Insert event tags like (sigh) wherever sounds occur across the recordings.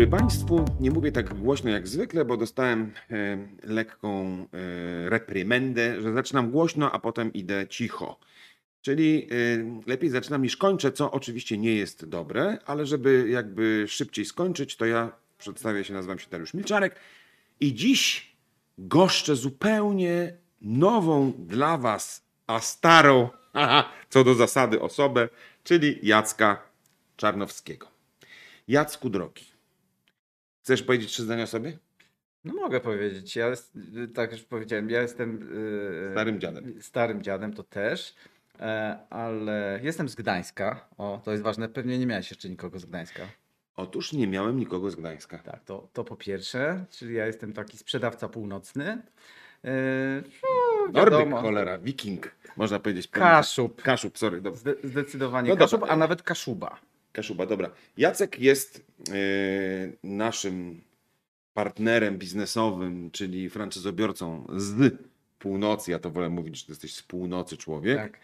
dobry Państwu. Nie mówię tak głośno jak zwykle, bo dostałem e, lekką e, reprymendę, że zaczynam głośno, a potem idę cicho. Czyli e, lepiej zaczynam niż kończę, co oczywiście nie jest dobre, ale żeby jakby szybciej skończyć, to ja przedstawię się, nazywam się Dariusz Milczarek i dziś goszczę zupełnie nową dla Was, a starą, (laughs) haha, co do zasady osobę, czyli Jacka Czarnowskiego. Jacku drogi. Chcesz powiedzieć trzy zdania o sobie? No mogę powiedzieć. Ja, jest- tak już powiedziałem, ja jestem e, Starym dziadem. Starym dziadem to też, e, ale jestem z Gdańska. O, to jest ważne. Pewnie nie miałeś jeszcze nikogo z Gdańska. Otóż nie miałem nikogo z Gdańska. Tak, to, to po pierwsze, czyli ja jestem taki sprzedawca północny. E, no, Nordyk, cholera, wiking, można powiedzieć. Kaszub. Kaszub, sorry, dobra. Zde, zdecydowanie No Kaszub, dobra. a nawet Kaszuba. Kaszuba, dobra. Jacek jest e, naszym partnerem biznesowym, czyli franczyzobiorcą z północy. Ja to wolę mówić, że ty jesteś z północy człowiek. Tak.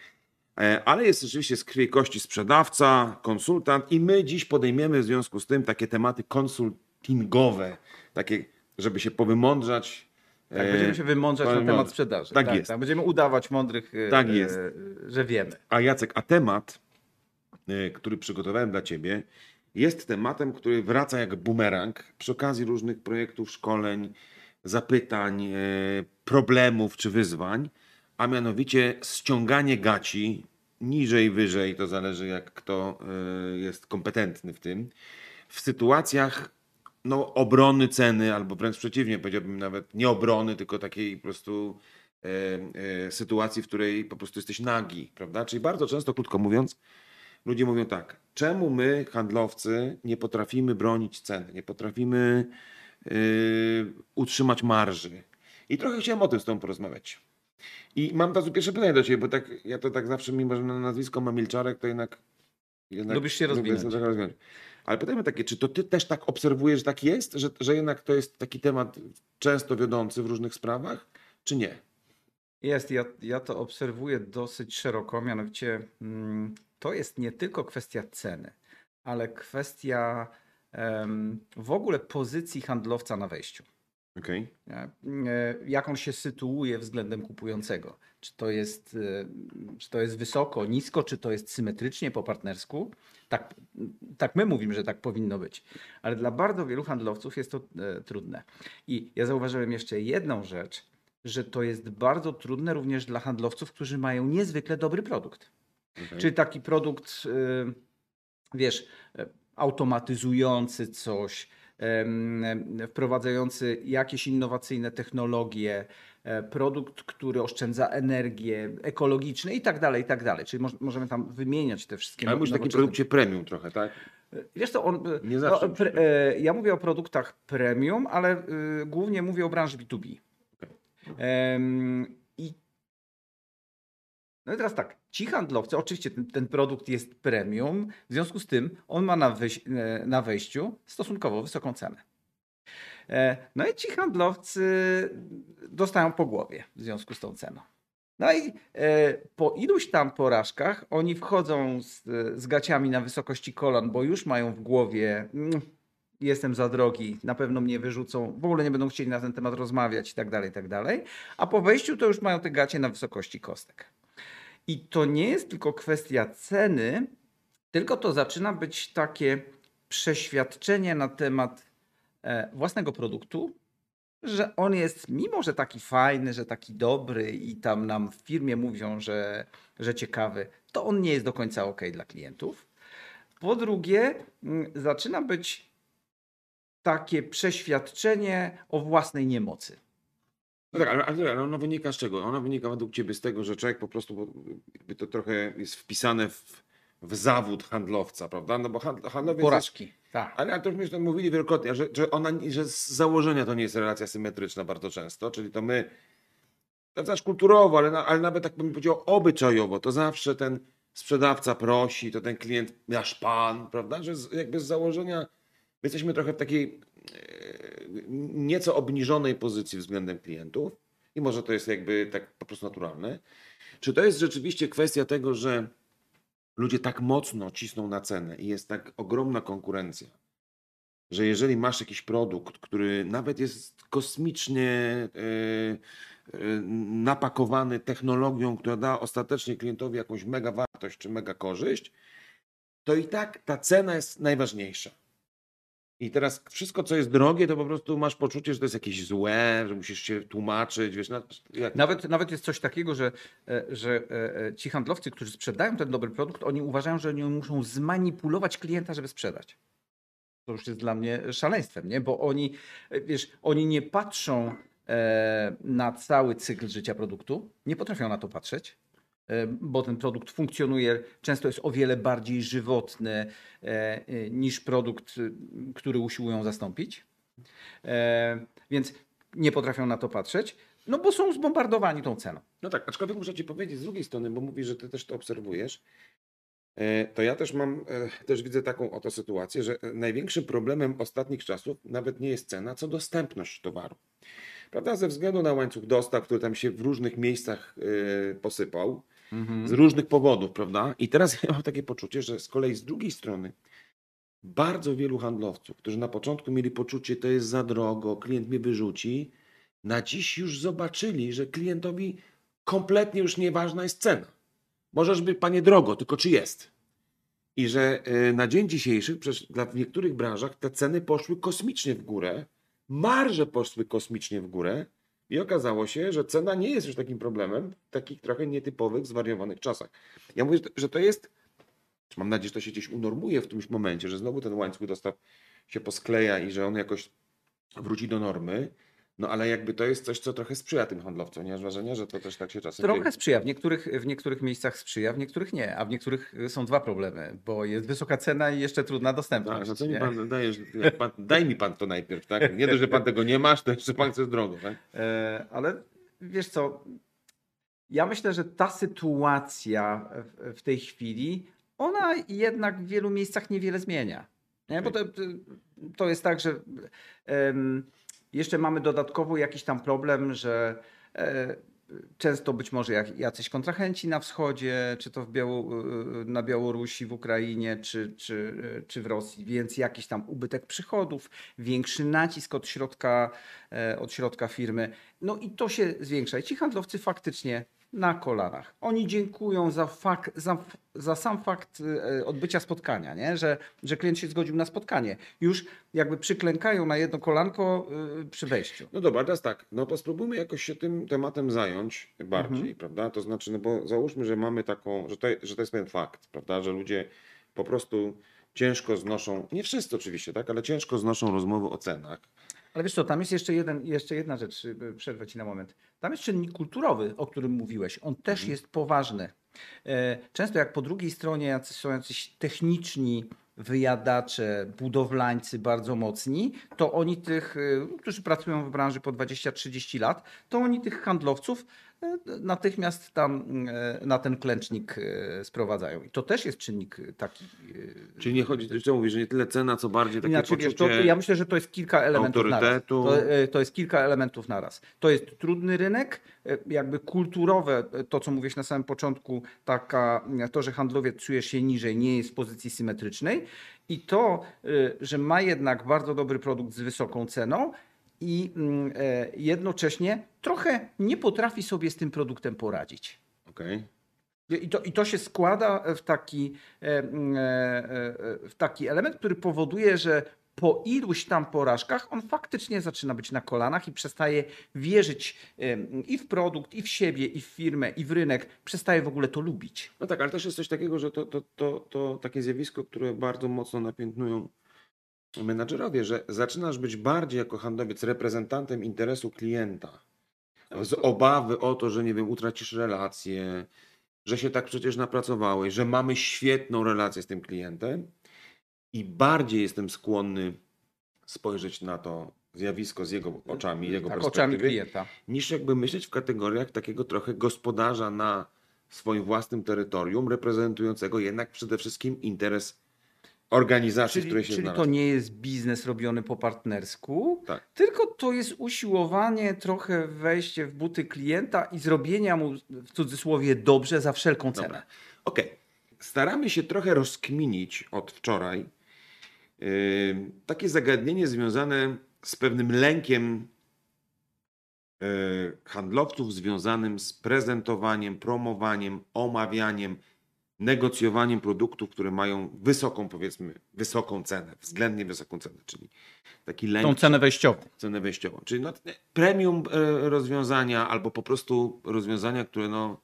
E, Ale jest rzeczywiście z krwi i kości sprzedawca, konsultant i my dziś podejmiemy w związku z tym takie tematy konsultingowe, takie, żeby się powymądrzać. Tak, e, będziemy się wymądrzać na powiem temat sprzedaży. Tak jest. Będziemy udawać mądrych, Tak jest. że wiemy. A Jacek, a temat, który przygotowałem dla Ciebie, jest tematem, który wraca jak bumerang przy okazji różnych projektów, szkoleń, zapytań, y, problemów czy wyzwań, a mianowicie ściąganie gaci niżej, wyżej, to zależy jak kto y, jest kompetentny w tym, w sytuacjach no, obrony ceny, albo wręcz przeciwnie, powiedziałbym nawet nie obrony, tylko takiej po prostu sytuacji, w której po prostu jesteś nagi, prawda? Czyli bardzo często, krótko mówiąc, ludzie mówią tak, czemu my, handlowcy, nie potrafimy bronić ceny, nie potrafimy e, utrzymać marży. I trochę chciałem o tym z Tobą porozmawiać. I mam teraz pierwsze pytanie do Ciebie, bo tak, ja to tak zawsze, mimo że na nazwisko mam Milczarek, to jednak... jednak Lubisz się rozwinąć. Ale pytajmy takie, czy to ty też tak obserwujesz, że tak jest, że, że jednak to jest taki temat często wiodący w różnych sprawach, czy nie? Jest, ja, ja to obserwuję dosyć szeroko, mianowicie mm, to jest nie tylko kwestia ceny, ale kwestia w ogóle pozycji handlowca na wejściu. Nie? E, Jak on się sytuuje względem kupującego? Czy to jest, e, czy to jest wysoko, nisko, czy to jest symetrycznie po partnersku? Tak, tak my mówimy, że tak powinno być. Ale dla bardzo wielu handlowców jest to e, trudne. I ja zauważyłem jeszcze jedną rzecz, że to jest bardzo trudne również dla handlowców, którzy mają niezwykle dobry produkt. Czyli taki produkt, y, wiesz, e, automatyzujący coś, wprowadzający jakieś innowacyjne technologie, e, produkt, który oszczędza energię, ekologiczny i tak dalej, i tak dalej. Czyli moż- możemy tam wymieniać te wszystkie Ale mówisz o takim produkcie premium trochę, tak? Wiesz co, on, Nie no, zawsze pre, musi e, ja mówię o produktach premium, ale y, głównie mówię o branży B2B. Em, I no i teraz tak, ci handlowcy, oczywiście ten, ten produkt jest premium, w związku z tym on ma na, wyjś, e, na wejściu stosunkowo wysoką cenę. E, No i ci handlowcy dostają po głowie w związku z tą ceną. No i e, po iluś tam porażkach oni wchodzą z, z gaciami na wysokości kolan, bo już mają w głowie "Mm, jestem za drogi, na pewno mnie wyrzucą, w ogóle nie będą chcieli na ten temat rozmawiać i tak dalej, i tak dalej. A po wejściu to już mają te gacie na wysokości kostek. I to nie jest tylko kwestia ceny, tylko to zaczyna być takie przeświadczenie na temat e, własnego produktu, że on jest, mimo że taki fajny, że taki dobry i tam nam w firmie mówią, że, że ciekawy, to on nie jest do końca ok dla klientów. Po drugie, mm, zaczyna być takie przeświadczenie o własnej niemocy. No tak, ale, ale ale ono wynika z czego? Ono wynika według Ciebie z tego, że człowiek po prostu, bo to trochę jest wpisane w, w zawód handlowca, prawda? No bo handl, handlowiec jest, Porażki. Tak. ale, to już myśmy mówili wielokrotnie, że, że, ona, że z założenia to nie jest relacja symetryczna bardzo często, czyli to my, to znaczy kulturowo, ale, ale nawet tak bym powiedział obyczajowo, to zawsze ten sprzedawca prosi, to ten klient, nasz pan, prawda? Że z, jakby z założenia my jesteśmy trochę w takiej nieco obniżonej pozycji względem klientów i może to jest jakby tak po prostu naturalne. Czy to jest rzeczywiście kwestia tego, że ludzie tak mocno cisną na cenę i jest tak ogromna konkurencja, że jeżeli masz jakiś produkt, który nawet jest kosmicznie e, e, napakowany technologią, która da ostatecznie klientowi jakąś mega wartość czy mega korzyść, to i tak ta cena jest najważniejsza. I teraz wszystko, co jest drogie, to po prostu masz poczucie, że to jest jakieś złe, że musisz się tłumaczyć, wiesz, jak... Nawet, nawet jest coś takiego, że, e, że e, e, ci handlowcy, którzy sprzedają ten dobry produkt, oni uważają, że oni muszą zmanipulować klienta, żeby sprzedać. To już jest dla mnie szaleństwem, nie? Bo oni, wiesz, oni nie patrzą na cały cykl życia produktu, nie potrafią na to patrzeć, bo ten produkt funkcjonuje, często jest o wiele bardziej żywotny e, e, niż produkt, e, który usiłują zastąpić. E, Więc nie potrafią na to patrzeć, no bo są zbombardowani tą ceną. No tak, aczkolwiek muszę ci powiedzieć z drugiej strony, bo mówisz, że ty też to obserwujesz, e, to ja też mam, e, też widzę taką oto sytuację, że e, największym problemem ostatnich czasów nawet nie jest cena, co dostępność towaru. Prawda? Ze względu na łańcuch dostaw, który tam się w różnych miejscach e, posypał, z różnych powodów, prawda? I teraz (laughs) ja mam takie poczucie, że z kolei z drugiej strony bardzo wielu handlowców, którzy na początku mieli poczucie, to jest za drogo, klient mnie wyrzuci, na dziś już zobaczyli, że klientowi kompletnie już nieważna jest cena. Możesz być, panie, drogo, tylko czy jest? I że y, na dzień dzisiejszy, przecież w niektórych branżach te ceny poszły kosmicznie w górę, marże poszły kosmicznie w górę i okazało się, że cena nie jest już takim problemem w takich trochę nietypowych, zwariowanych czasach. Ja mówię, że to- jest, mam nadzieję, że to się gdzieś unormuje w którymś momencie, że znowu ten łańcuch dostaw się poskleja i że on jakoś wróci do normy. No ale jakby to jest coś, co trochę sprzyja tym handlowcom. Nie masz wrażenia, że to też tak się czasem Trochę dzieje? sprzyja, w niektórych, w niektórych miejscach sprzyja, w niektórych nie, a w niektórych y, są dwa problemy, bo jest wysoka cena i jeszcze trudna dostępność. Tak, no co mi nie? pan dajesz? Pan, (laughs) daj mi pan to najpierw, tak? Nie dość, że pan tego nie masz, to jeszcze pan chce drogo, tak? E, Ale wiesz co, ja myślę, że ta sytuacja w, w tej chwili, ona jednak w wielu miejscach niewiele zmienia. Nie? Bo to, to jest tak, że jeszcze mamy dodatkowo jakiś tam problem, że e, często być może jacyś kontrahenci na wschodzie, czy to w Biało, na Białorusi, w Ukrainie, czy, czy, czy w Rosji, więc jakiś tam ubytek przychodów, większy nacisk od środka, e, od środka firmy. No i to się zwiększa. I ci handlowcy faktycznie na kolanach. Oni dziękują za, za, za sam fakt e, odbycia spotkania, nie? Że, że klient się zgodził na spotkanie. Już jakby przyklękają na jedno kolanko e, przy wejściu. No dobra, teraz tak, no to spróbujmy jakoś się tym tematem zająć bardziej, Mhm. prawda? To znaczy, no bo załóżmy, że mamy taką, że to, że to jest pewien fakt, prawda? Że ludzie po prostu ciężko znoszą, nie wszyscy oczywiście, tak? Ale ciężko znoszą rozmowy o cenach. Ale wiesz co, tam jest jeszcze, jeden, jeszcze jedna rzecz, y, przerwę ci na moment. Tam jest czynnik kulturowy, o którym mówiłeś. On też Mhm. jest poważny. E, Często jak po drugiej stronie są jacyś techniczni wyjadacze, budowlańcy bardzo mocni, to oni tych, y, którzy pracują w branży po 20-30 lat, to oni tych handlowców natychmiast tam e, na ten klęcznik e, sprowadzają. I to też jest czynnik taki. e, Czyli nie chodzi, co mówisz, że nie tyle cena, co bardziej takie wiesz, poczucie... to, ja myślę, że to jest kilka elementów autorytetu. naraz. To, to jest kilka elementów naraz. To jest trudny rynek, jakby kulturowe, to co mówiłeś na samym początku, taka, to, że handlowiec czuje się niżej, nie jest w pozycji symetrycznej i to, że ma jednak bardzo dobry produkt z wysoką ceną i mm, e, jednocześnie trochę nie potrafi sobie z tym produktem poradzić. Okej. I to, I to się składa w taki, e, mm, e, w taki element, który powoduje, że po iluś tam porażkach on faktycznie zaczyna być na kolanach i przestaje wierzyć i w produkt, i w siebie, i w firmę, i w rynek. Przestaje w ogóle to lubić. No tak, ale też jest coś takiego, że to, to, to, to takie zjawisko, które bardzo mocno napiętnują menadżerowie, że zaczynasz być bardziej jako handlowiec reprezentantem interesu klienta. Z obawy o to, że nie wiem, utracisz relację, że się tak przecież napracowałeś, że mamy świetną relację z tym klientem i bardziej jestem skłonny spojrzeć na to zjawisko z jego oczami, jego tak, perspektywy oczami klienta. niż jakby myśleć w kategoriach takiego trochę gospodarza na swoim własnym terytorium, reprezentującego jednak przede wszystkim interes organizacji, w Czyli, której się czyli znalazł. to nie jest biznes robiony po partnersku, Tak. tylko to jest usiłowanie, trochę wejście w buty klienta i zrobienia mu w cudzysłowie dobrze za wszelką cenę. Okej. Staramy się trochę rozkminić od wczoraj, Yy, takie zagadnienie związane z pewnym lękiem yy, handlowców, związanym z prezentowaniem, promowaniem, omawianiem, negocjowaniem produktów, które mają wysoką, powiedzmy, wysoką cenę, względnie wysoką cenę, czyli taki lęk. Tą cenę wejściową. Cenę wejściową, czyli no, premium e, rozwiązania albo po prostu rozwiązania, które no,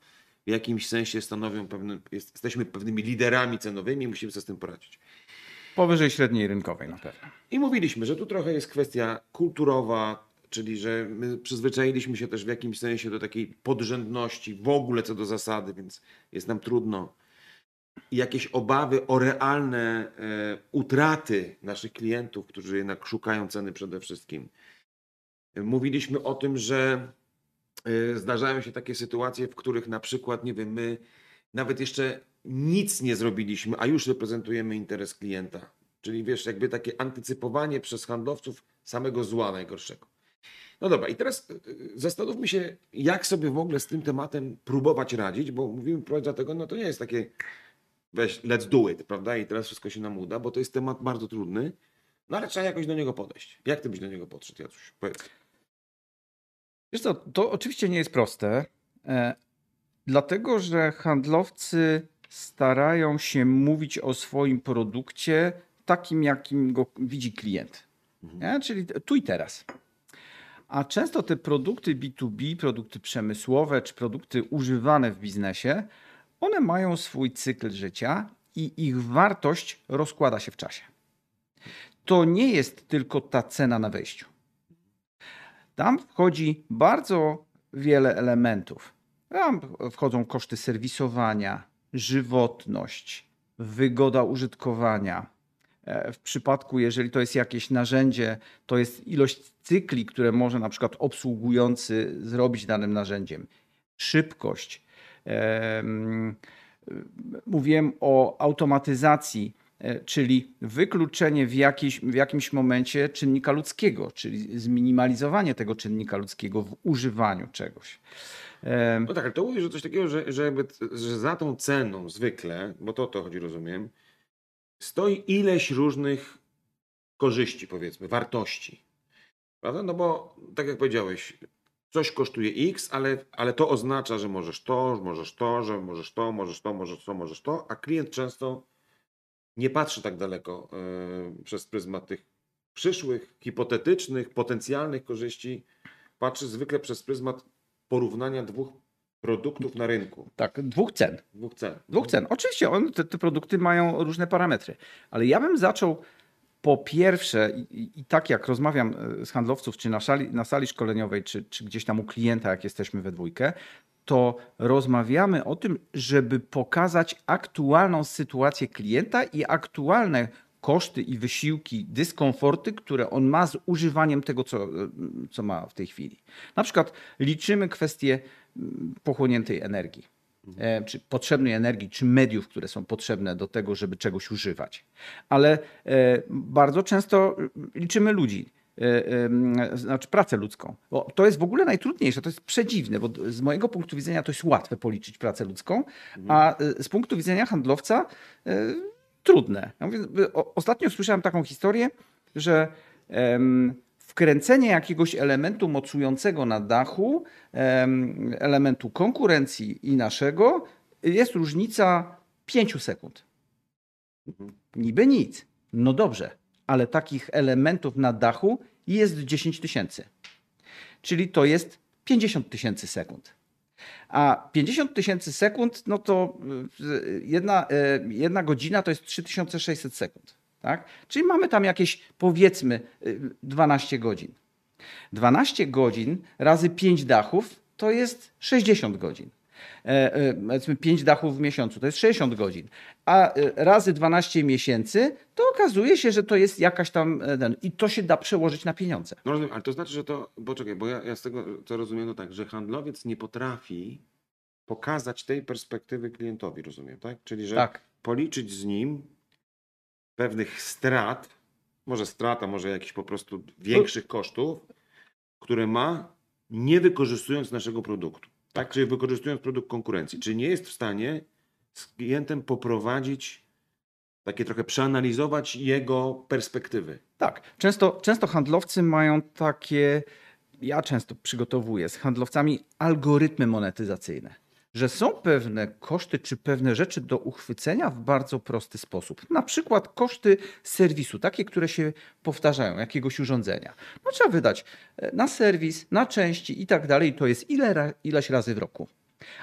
w jakimś sensie stanowią pewne, jesteśmy pewnymi liderami cenowymi, musimy sobie z tym poradzić. Powyżej średniej rynkowej na pewno. I mówiliśmy, że tu trochę jest kwestia kulturowa, czyli że my przyzwyczailiśmy się też w jakimś sensie do takiej podrzędności w ogóle co do zasady, więc jest nam trudno. Jakieś obawy o realne e, utraty naszych klientów, którzy jednak szukają ceny przede wszystkim. Mówiliśmy o tym, że e, zdarzają się takie sytuacje, w których na przykład, nie wiem, my nawet jeszcze nic nie zrobiliśmy, a już reprezentujemy interes klienta. Czyli wiesz, jakby takie antycypowanie przez handlowców samego zła najgorszego. No dobra, i teraz y, zastanówmy się, jak sobie w ogóle z tym tematem próbować radzić, bo mówimy próbować dlatego, no to nie jest takie weź, let's do it, prawda? I teraz wszystko się nam uda, bo to jest temat bardzo trudny, no ale trzeba jakoś do niego podejść. Jak ty byś do niego podszedł, Jacuś? Powiedz. Wiesz co, to oczywiście nie jest proste, e, dlatego że handlowcy starają się mówić o swoim produkcie takim, jakim go widzi klient. Mhm. Czyli tu i teraz. A często te produkty B2B, produkty przemysłowe czy produkty używane w biznesie, one mają swój cykl życia i ich wartość rozkłada się w czasie. To nie jest tylko ta cena na wejściu. Tam wchodzi bardzo wiele elementów. Tam wchodzą koszty serwisowania, żywotność, wygoda użytkowania. E, w przypadku, jeżeli to jest jakieś narzędzie, to jest ilość cykli, które może na przykład obsługujący zrobić danym narzędziem. Szybkość. Mówiłem o automatyzacji, e, czyli wykluczenie w, jakiś, w jakimś momencie czynnika ludzkiego, czyli zminimalizowanie tego czynnika ludzkiego w używaniu czegoś. No tak, ale to mówi, że coś takiego, że, że, jakby, że za tą ceną zwykle, bo to o to chodzi, rozumiem, stoi ileś różnych korzyści, powiedzmy, wartości. Prawda? No bo tak jak powiedziałeś, coś kosztuje X, ale, ale to oznacza, że możesz to, możesz to, że możesz to, możesz to, możesz to, możesz to, a klient często nie patrzy tak daleko yy, przez pryzmat tych przyszłych, hipotetycznych, potencjalnych korzyści. Patrzy zwykle przez pryzmat porównania dwóch produktów na rynku. Tak, dwóch cen. Dwóch cen. Dwóch cen. Oczywiście on, te, te produkty mają różne parametry, ale ja bym zaczął po pierwsze, i, i, tak jak rozmawiam e, z handlowców, czy na sali, na sali szkoleniowej, czy, czy gdzieś tam u klienta, jak jesteśmy we dwójkę, to rozmawiamy o tym, żeby pokazać aktualną sytuację klienta i aktualne koszty i wysiłki, dyskomforty, które on ma z używaniem tego, co, co ma w tej chwili. Na przykład liczymy kwestię mm, pochłoniętej energii. Czy potrzebnej energii, czy mediów, które są potrzebne do tego, żeby czegoś używać. Ale e, bardzo często liczymy ludzi e, znaczy pracę ludzką. Bo to jest w ogóle najtrudniejsze, to jest przedziwne, bo z mojego punktu widzenia to jest łatwe policzyć pracę ludzką, a z punktu widzenia handlowca trudne. Ja mówię, ostatnio słyszałem taką historię, że wkręcenie jakiegoś elementu mocującego na dachu, elementu konkurencji i naszego, jest różnica 5 sekund. Mhm. Niby nic. No dobrze, ale takich elementów na dachu jest 10 tysięcy. Czyli to jest 50 tysięcy sekund. A 50 tysięcy sekund, no to y, jedna, y, jedna godzina to jest 3600 sekund. Tak? Czyli mamy tam jakieś powiedzmy 12 y, godzin. 12 godzin razy 5 dachów to jest 60 godzin. E, e, powiedzmy 5 dachów w miesiącu, to jest 60 godzin. A e, razy 12 miesięcy, to okazuje się, że to jest jakaś tam. I to się da przełożyć na pieniądze. No rozumiem, ale to znaczy, że to. Bo czekaj, bo ja, ja z tego co rozumiem, to tak, że handlowiec nie potrafi pokazać tej perspektywy klientowi, rozumiem, tak? Czyli, że tak. policzyć z nim pewnych strat, może strata, może jakichś po prostu większych kosztów, które ma, nie wykorzystując naszego produktu. Tak, czyli wykorzystując produkt konkurencji. Czyli nie jest w stanie z klientem poprowadzić takie trochę przeanalizować jego perspektywy. Tak, często, często handlowcy mają takie, ja często przygotowuję z handlowcami algorytmy monetyzacyjne, że są pewne koszty czy pewne rzeczy do uchwycenia w bardzo prosty sposób. Na przykład koszty serwisu, takie, które się powtarzają, jakiegoś urządzenia. No trzeba wydać e, na serwis, na części i tak dalej, to jest ile, ileś razy w roku.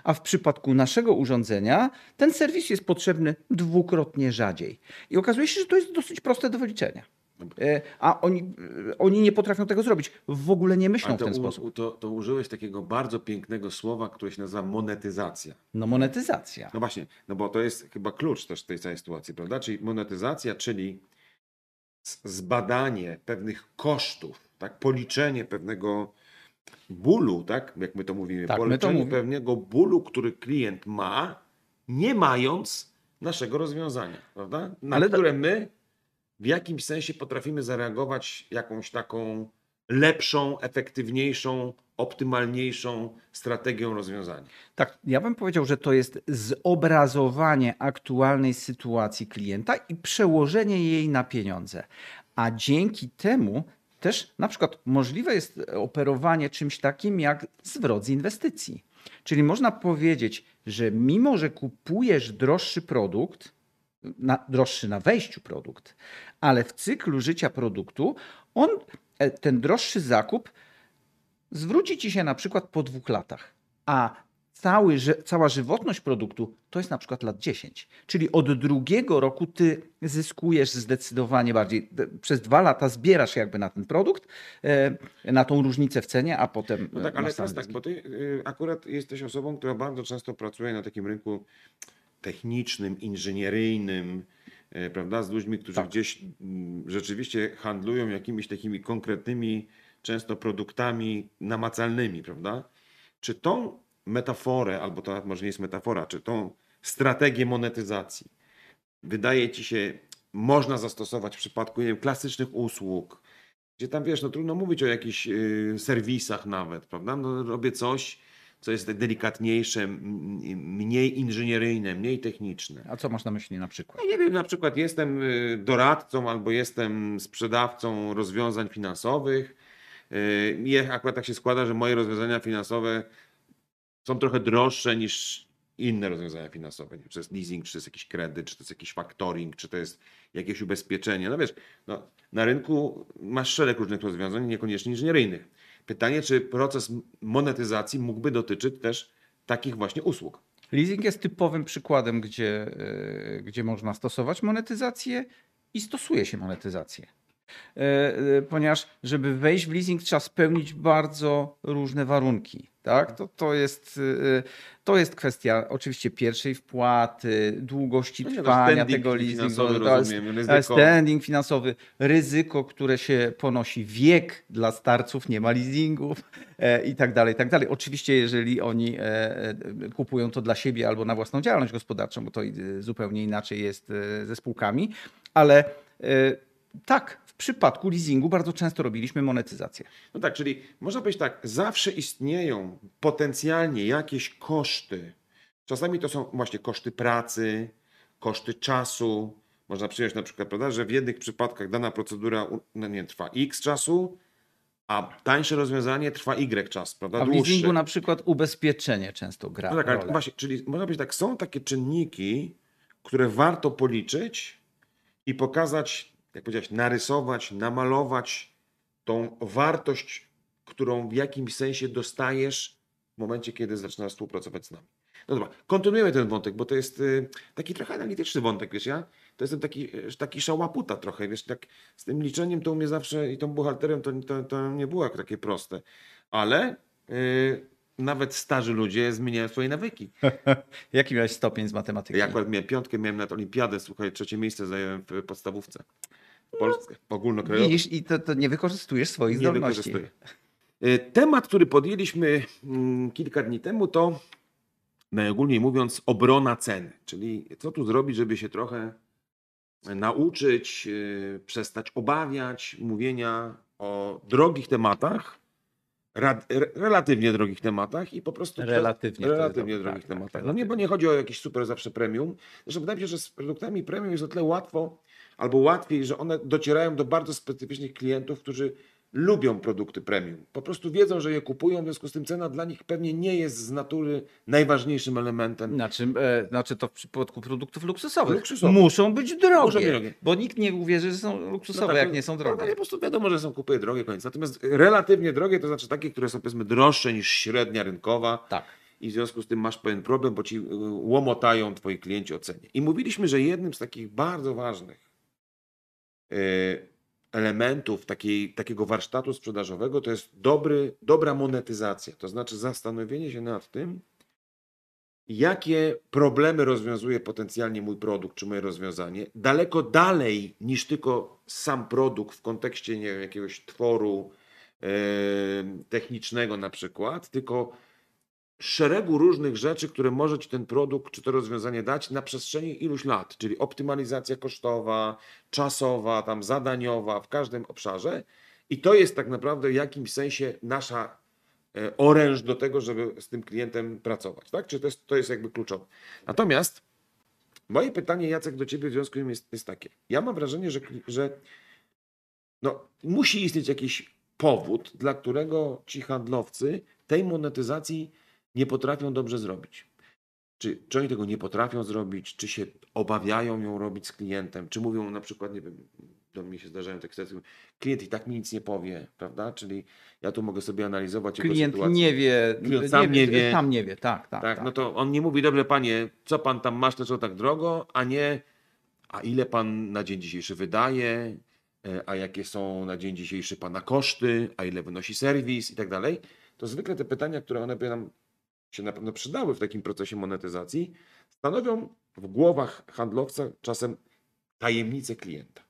A w przypadku naszego urządzenia ten serwis jest potrzebny dwukrotnie rzadziej. I okazuje się, że to jest dosyć proste do wyliczenia. E, A oni, e, oni nie potrafią tego zrobić. W ogóle nie myślą w to, ten u- sposób. to, to użyłeś takiego bardzo pięknego słowa, które się nazywa monetyzacja. No monetyzacja. No właśnie, no bo to jest chyba klucz też tej całej sytuacji, prawda? Czyli monetyzacja, czyli zbadanie pewnych kosztów, tak? Policzenie pewnego bólu, tak? Jak my to mówimy, Tak, policzenie mówimy. pewnego bólu, który klient ma, nie mając naszego rozwiązania, prawda? Na Ale które my w jakimś sensie potrafimy zareagować jakąś taką lepszą, efektywniejszą, optymalniejszą strategią rozwiązania. Tak, ja bym powiedział, że to jest zobrazowanie aktualnej sytuacji klienta i przełożenie jej na pieniądze. A dzięki temu też na przykład możliwe jest operowanie czymś takim jak zwrot z inwestycji. Czyli można powiedzieć, że mimo, że kupujesz droższy produkt, na, droższy na wejściu produkt, ale w cyklu życia produktu on, e, ten droższy zakup zwróci ci się na przykład po dwóch latach, a cały, cała żywotność produktu to jest na przykład lat 10. Czyli od drugiego roku ty zyskujesz zdecydowanie bardziej. Przez dwa lata zbierasz jakby na ten produkt, e, na tą różnicę w cenie, a potem No e, tak, ale masz teraz tak, bo ty y, akurat jesteś osobą, która bardzo często pracuje na takim rynku technicznym, inżynieryjnym, y, prawda, z ludźmi, którzy Tak. gdzieś mm, rzeczywiście handlują jakimiś takimi konkretnymi, często produktami namacalnymi, prawda? Czy tą metaforę, albo to może nie jest metafora, czy tą strategię monetyzacji wydaje ci się, można zastosować w przypadku nie wiem, klasycznych usług, gdzie tam wiesz, no trudno mówić o jakichś y, serwisach nawet, prawda? No, robię coś, co jest delikatniejsze, mniej inżynieryjne, mniej techniczne. A co masz na myśli na przykład? No nie wiem, na przykład jestem y, doradcą albo jestem sprzedawcą rozwiązań finansowych. Y, I akurat tak się składa, że moje rozwiązania finansowe są trochę droższe niż inne rozwiązania finansowe. Nie Czy to jest leasing, czy to jest jakiś kredyt, czy to jest jakiś factoring, czy to jest jakieś ubezpieczenie. No wiesz, no, na rynku masz szereg różnych rozwiązań, niekoniecznie inżynieryjnych. Pytanie, czy proces monetyzacji mógłby dotyczyć też takich właśnie usług. Leasing jest typowym przykładem, gdzie, e, gdzie można stosować monetyzację i stosuje się monetyzację. E, e, Ponieważ, żeby wejść w leasing, trzeba spełnić bardzo różne warunki. Tak? To, to, jest, e, to jest kwestia oczywiście pierwszej wpłaty, długości No no, trwania tego leasingu, standing finansowy, ryzyko, które się ponosi, wiek dla starców, nie ma leasingów e, i tak dalej, i tak dalej. Oczywiście, jeżeli oni e, kupują to dla siebie albo na własną działalność gospodarczą, bo to zupełnie inaczej jest ze spółkami, ale e, tak, przypadku leasingu bardzo często robiliśmy monetyzację. No tak, czyli można powiedzieć tak, zawsze istnieją potencjalnie jakieś koszty. Czasami to są właśnie koszty pracy, koszty czasu. Można przyjąć na przykład, prawda, że w jednych przypadkach dana procedura no nie trwa x czasu, a tańsze rozwiązanie trwa y czas, prawda? A w Dłuższy. leasingu na przykład ubezpieczenie często gra No tak, ale właśnie, czyli można powiedzieć tak, są takie czynniki, które warto policzyć i pokazać, jak powiedziałeś, narysować, namalować tą wartość, którą w jakimś sensie dostajesz w momencie, kiedy zaczynasz współpracować z nami. No dobra, kontynuujemy ten wątek, bo to jest y, taki trochę analityczny wątek, wiesz, ja to jestem taki, y, taki szałaputa trochę, wiesz, tak z tym liczeniem to u mnie zawsze i tą buchalterią to, to, to nie było jak takie proste, ale y, nawet starzy ludzie zmieniają swoje nawyki. (laughs) Jaki miałeś stopień z matematyki? Ja akurat miałem piątkę, miałem na olimpiadę, słuchaj, trzecie miejsce zająłem w podstawówce. Polskę, ogólnokrajowe. Widzisz, i to, to nie wykorzystujesz swoich Nie zdolności. wykorzystuję. Y, Temat, który podjęliśmy mm, kilka dni temu, to najogólniej mówiąc obrona ceny. Czyli co tu zrobić, żeby się trochę nauczyć, y, przestać obawiać mówienia o drogich tematach rad, re, relatywnie drogich tematach i po prostu Relatywnie relatywnie dobre, drogich tak, tak, tematach. No nie, bo nie chodzi o jakieś super zawsze premium. Zresztą wydaje mi się, że z produktami premium jest o tyle łatwo albo łatwiej, że one docierają do bardzo specyficznych klientów, którzy lubią produkty premium. Po prostu wiedzą, że je kupują, w związku z tym cena dla nich pewnie nie jest z natury najważniejszym elementem. Znaczy, e, znaczy to w przypadku produktów luksusowych. Luksusowych. Muszą być drogie, Muszą być drogie. bo nikt nie uwierzy, że są luksusowe, tak, jak no, nie są No, drogie. ale po prostu wiadomo, że są kupy drogie, koniec. Natomiast relatywnie drogie to znaczy takie, które są powiedzmy droższe niż średnia rynkowa Tak. i w związku z tym masz pewien problem, bo ci y, łomotają twoi klienci o cenie. I mówiliśmy, że jednym z takich bardzo ważnych y, elementów takiej, takiego warsztatu sprzedażowego to jest dobry, dobra monetyzacja. To znaczy zastanowienie się nad tym, jakie problemy rozwiązuje potencjalnie mój produkt czy moje rozwiązanie, daleko dalej niż tylko sam produkt w kontekście nie wiem, jakiegoś tworu e, technicznego na przykład, tylko szeregu różnych rzeczy, które może ci ten produkt czy to rozwiązanie dać na przestrzeni iluś lat, czyli optymalizacja kosztowa, czasowa, tam zadaniowa w każdym obszarze. I to jest tak naprawdę w jakimś sensie nasza e, oręż do tego, żeby z tym klientem pracować. Tak? Czy to jest, to jest jakby kluczowe. Natomiast moje pytanie, Jacek, do ciebie w związku z tym jest, jest takie. Ja mam wrażenie, że, że no, musi istnieć jakiś powód, dla którego ci handlowcy tej monetyzacji nie potrafią dobrze zrobić. Czy, czy oni tego nie potrafią zrobić, czy się obawiają ją robić z klientem, czy mówią na przykład, nie wiem, do mnie się zdarzają takie sytuacje, klient i tak mi nic nie powie, prawda? Czyli ja tu mogę sobie analizować jego Klient sytuację. nie wie, Klient sam nie wie. Sam nie wie, tak, tak. Tak, tak. no to on nie mówi, dobrze panie, co pan tam masz, to co tak drogo, a nie, a ile pan na dzień dzisiejszy wydaje, e, a jakie są na dzień dzisiejszy pana koszty, a ile wynosi serwis i tak dalej. To zwykle te pytania, które one by nam się na pewno przydały w takim procesie monetyzacji, stanowią w głowach handlowca czasem tajemnicę klienta.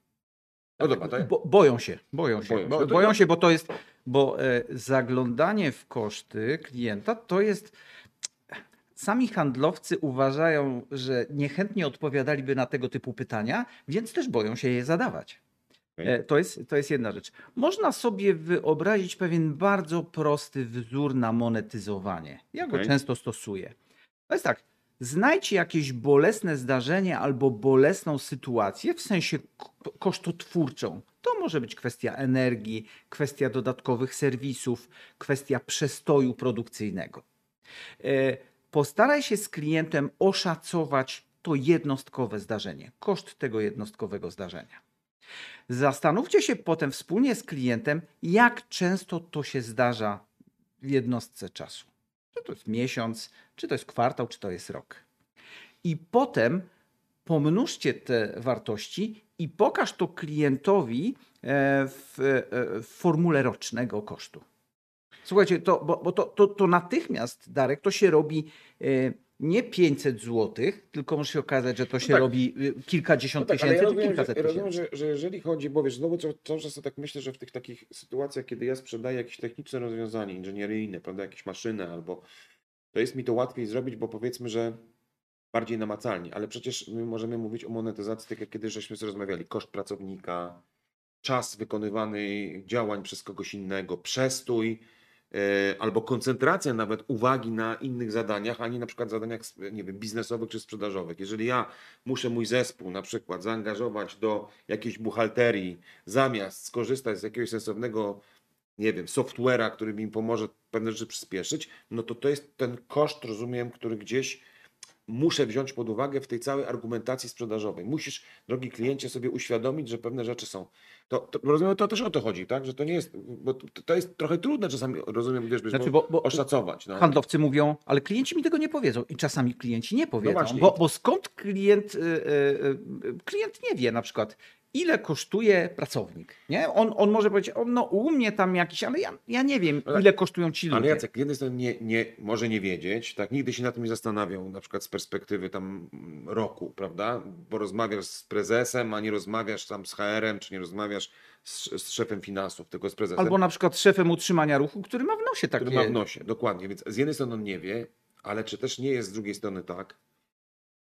No dobra, Bo, boją się, boją się. Boją się. Bo, No to boją się, bo to jest, bo e, zaglądanie w koszty klienta to jest. Sami handlowcy uważają, że niechętnie odpowiadaliby na tego typu pytania, więc też boją się je zadawać. E, To jest, to jest jedna rzecz. Można sobie wyobrazić pewien bardzo prosty wzór na monetyzowanie. Ja go Okej. często stosuję. To jest tak. Znajdź jakieś bolesne zdarzenie albo bolesną sytuację w sensie kosztotwórczą. To może być kwestia energii, kwestia dodatkowych serwisów, kwestia przestoju produkcyjnego. E, Postaraj się z klientem oszacować to jednostkowe zdarzenie, koszt tego jednostkowego zdarzenia. Zastanówcie się potem wspólnie z klientem, jak często to się zdarza w jednostce czasu. Czy to jest miesiąc, czy to jest kwartał, czy to jest rok. I potem pomnóżcie te wartości i pokaż to klientowi e, w, e, w formule rocznego kosztu. Słuchajcie, to, bo, bo to, to, to natychmiast, Darek, to się robi e, nie 500 zł, tylko może się okazać, że to się tak. robi e, kilkadziesiąt No tak, tysięcy, ja czy rozumiem, kilkaset że, rozumiem tysięcy. że, że jeżeli chodzi, bo wiesz, znowu cały, czas tak myślę, że w tych takich sytuacjach, kiedy ja sprzedaję jakieś techniczne rozwiązanie inżynieryjne, prawda, jakieś maszyny albo to jest mi to łatwiej zrobić, bo powiedzmy, że bardziej namacalnie, ale przecież my możemy mówić o monetyzacji, tak jak kiedyś żeśmy rozmawiali, koszt pracownika, czas wykonywanych działań przez kogoś innego, przestój, albo koncentracja nawet uwagi na innych zadaniach, a nie na przykład zadaniach nie wiem, biznesowych czy sprzedażowych. Jeżeli ja muszę mój zespół na przykład zaangażować do jakiejś buchalterii, zamiast skorzystać z jakiegoś sensownego, nie wiem, software'a, który mi pomoże pewne rzeczy przyspieszyć, no to to jest ten koszt, rozumiem, który gdzieś muszę wziąć pod uwagę w tej całej argumentacji sprzedażowej. Musisz, drogi kliencie, sobie uświadomić, że pewne rzeczy są. To, to rozumiem, to też o to chodzi, tak? Że to nie jest, bo to, to jest trochę trudne czasami, rozumiem, wiesz, Znaczy, bo, bo- oszacować. No. Handlowcy mówią, ale klienci mi tego nie powiedzą i czasami klienci nie powiedzą, właśnie. bo, bo skąd klient, y, y, y, klient nie wie na przykład, ile kosztuje pracownik, nie? On, on może powiedzieć, o, no u mnie tam jakiś, ale ja, ja nie wiem, Ale- ile kosztują ci Ale ludzie. Jacek, z jednej strony nie, nie, może nie wiedzieć, tak, nigdy się nad tym nie zastanawiał, na przykład z perspektywy tam mm, roku, prawda, bo rozmawiasz z prezesem, a nie rozmawiasz tam z HR-em, czy nie rozmawiasz z, z szefem finansów, tylko z prezesem, Albo na przykład z szefem utrzymania ruchu, który ma w nosie takie... który ma w nosie, dokładnie, więc z jednej strony on nie wie, ale czy też nie jest z drugiej strony tak,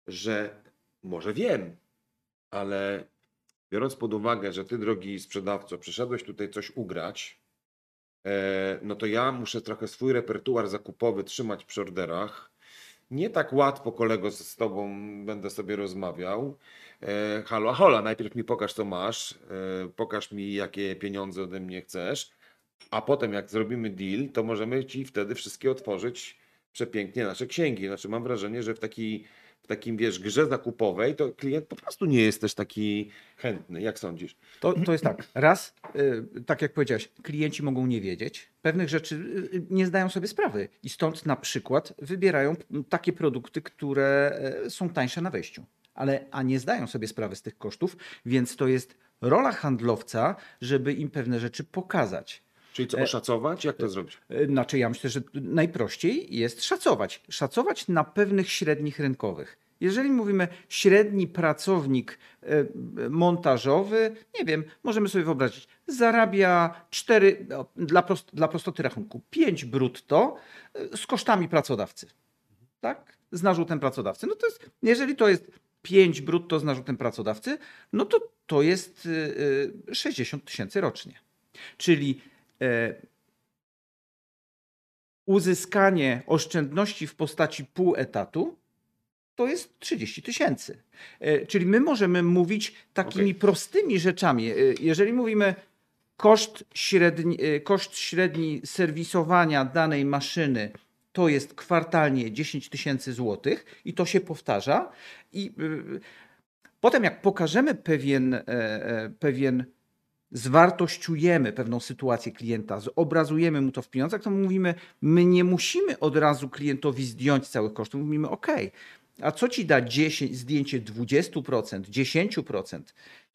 że może wiem, ale biorąc pod uwagę, że ty, drogi sprzedawco, przyszedłeś tutaj coś ugrać, e, no to ja muszę trochę swój repertuar zakupowy trzymać przy orderach. Nie tak łatwo, kolego, z tobą będę sobie rozmawiał. E, halo, hola, najpierw mi pokaż, co masz, e, pokaż mi, jakie pieniądze ode mnie chcesz, a potem, jak zrobimy deal, to możemy ci wtedy wszystkie otworzyć przepięknie nasze księgi. Znaczy, mam wrażenie, że w, taki, w takim, wiesz, grze zakupowej, to klient po prostu nie jest też taki chętny. Jak sądzisz? To, to jest tak. Raz, y, tak jak powiedziałeś, klienci mogą nie wiedzieć. Pewnych rzeczy y, nie zdają sobie sprawy. I stąd na przykład wybierają takie produkty, które y, są tańsze na wejściu. Ale, a nie zdają sobie sprawy z tych kosztów, więc to jest rola handlowca, żeby im pewne rzeczy pokazać. Czyli co, oszacować? Jak to zrobić? Y, Znaczy, ja myślę, że najprościej jest szacować. Szacować na pewnych średnich rynkowych. Jeżeli mówimy średni pracownik montażowy, nie wiem, możemy sobie wyobrazić, zarabia 4, no, dla, prost, dla prostoty rachunku, 5 brutto z kosztami pracodawcy. Tak? Z narzutem pracodawcy. No to jest, jeżeli to jest 5 brutto z narzutem pracodawcy, no to to jest y, y, 60 tysięcy rocznie. Czyli e, uzyskanie oszczędności w postaci pół etatu to jest 30 tysięcy. E, Czyli my możemy mówić takimi Okej. prostymi rzeczami. E, Jeżeli mówimy koszt średni, e, koszt średni serwisowania danej maszyny to jest kwartalnie 10 tysięcy złotych i to się powtarza. I potem jak pokażemy pewien, e, e, pewien zwartościujemy pewną sytuację klienta, zobrazujemy mu to w pieniądzach, to mówimy, my nie musimy od razu klientowi zdjąć całych kosztów. Mówimy, OK, a co ci da 10, zdjęcie 20%, 10%,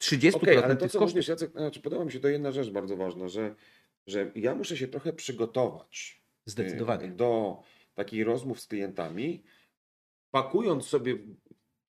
30% Okej, ale to co kosztów? mówisz, Jacek, znaczy podoba mi się to jedna rzecz bardzo ważna, że, że ja muszę się trochę przygotować y, Zdecydowanie. do takich rozmów z klientami, pakując sobie,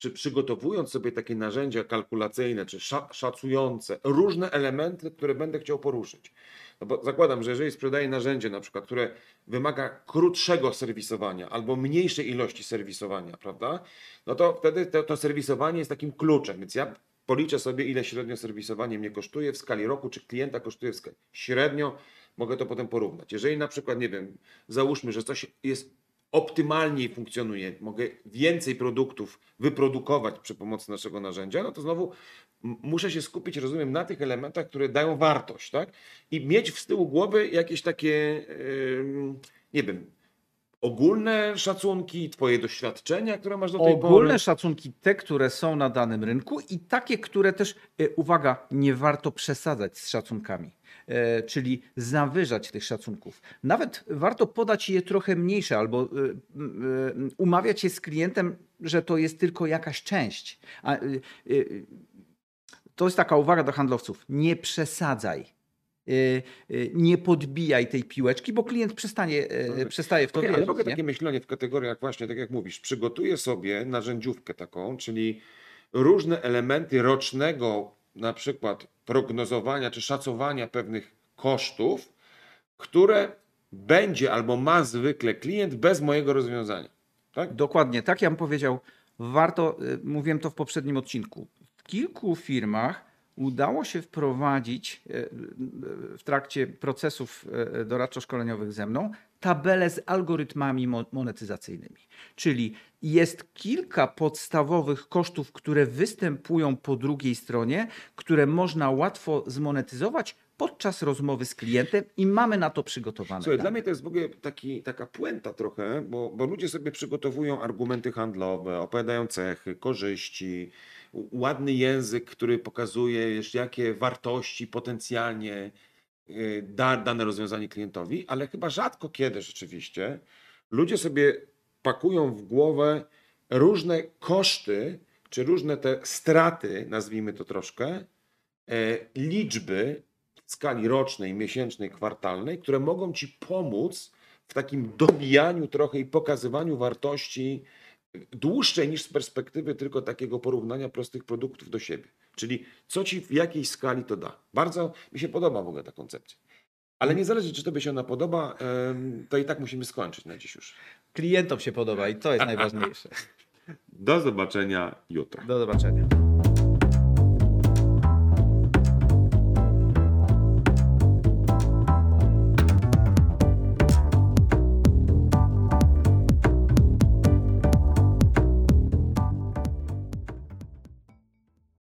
czy przygotowując sobie takie narzędzia kalkulacyjne, czy sza, szacujące różne elementy, które będę chciał poruszyć. No bo zakładam, że jeżeli sprzedaję narzędzie na przykład, które wymaga krótszego serwisowania albo mniejszej ilości serwisowania, prawda? No to wtedy to, to serwisowanie jest takim kluczem, więc ja policzę sobie, ile średnio serwisowanie mnie kosztuje w skali roku, czy klienta kosztuje w skali średnio, mogę to potem porównać. Jeżeli na przykład, nie wiem, załóżmy, że coś jest optymalniej funkcjonuje, mogę więcej produktów wyprodukować przy pomocy naszego narzędzia, no to znowu muszę się skupić, rozumiem, na tych elementach, które dają wartość, tak? I mieć w tyłu głowy jakieś takie, ym, nie wiem, ogólne szacunki, twoje doświadczenia, które masz do tej Ogólne pory. szacunki, te, które są na danym rynku i takie, które też, e, uwaga, nie warto przesadzać z szacunkami, czyli zawyżać tych szacunków. Nawet warto podać je trochę mniejsze albo e, e, umawiać się z klientem, że to jest tylko jakaś część. E, e, to jest taka uwaga do handlowców. Nie przesadzaj. E, e, Nie podbijaj tej piłeczki, bo klient przestanie, e, Okej. przestaje w to Okej, ale wierzyć. mogę takie myślenie w kategoriach właśnie, tak jak mówisz, przygotuję sobie narzędziówkę taką, czyli różne elementy rocznego na przykład prognozowania czy szacowania pewnych kosztów, które będzie albo ma zwykle klient bez mojego rozwiązania. Tak? Dokładnie, tak ja bym powiedział. Warto, y, mówiłem to w poprzednim odcinku. W kilku firmach udało się wprowadzić y, y, w trakcie procesów doradczo-szkoleniowych ze mną tabelę z algorytmami mo- monetyzacyjnymi. Czyli jest kilka podstawowych kosztów, które występują po drugiej stronie, które można łatwo zmonetyzować podczas rozmowy z klientem i mamy na to przygotowane. Słuchaj, dane. dla mnie to jest w ogóle taki, taka puenta trochę, bo, bo ludzie sobie przygotowują argumenty handlowe, opowiadają cechy, korzyści, ładny język, który pokazuje, wiesz, jakie wartości potencjalnie da dane rozwiązanie klientowi, ale chyba rzadko kiedy rzeczywiście ludzie sobie pakują w głowę różne koszty, czy różne te straty, nazwijmy to troszkę, e, liczby w skali rocznej, miesięcznej, kwartalnej, które mogą ci pomóc w takim dobijaniu trochę i pokazywaniu wartości dłuższej niż z perspektywy tylko takiego porównania prostych produktów do siebie. Czyli co ci w jakiej skali to da. Bardzo mi się podoba w ogóle ta koncepcja. Ale niezależnie, czy tobie się ona podoba, to i tak musimy skończyć na dziś już. Klientom się podoba i to jest (laughs) najważniejsze. Do zobaczenia jutro. Do zobaczenia.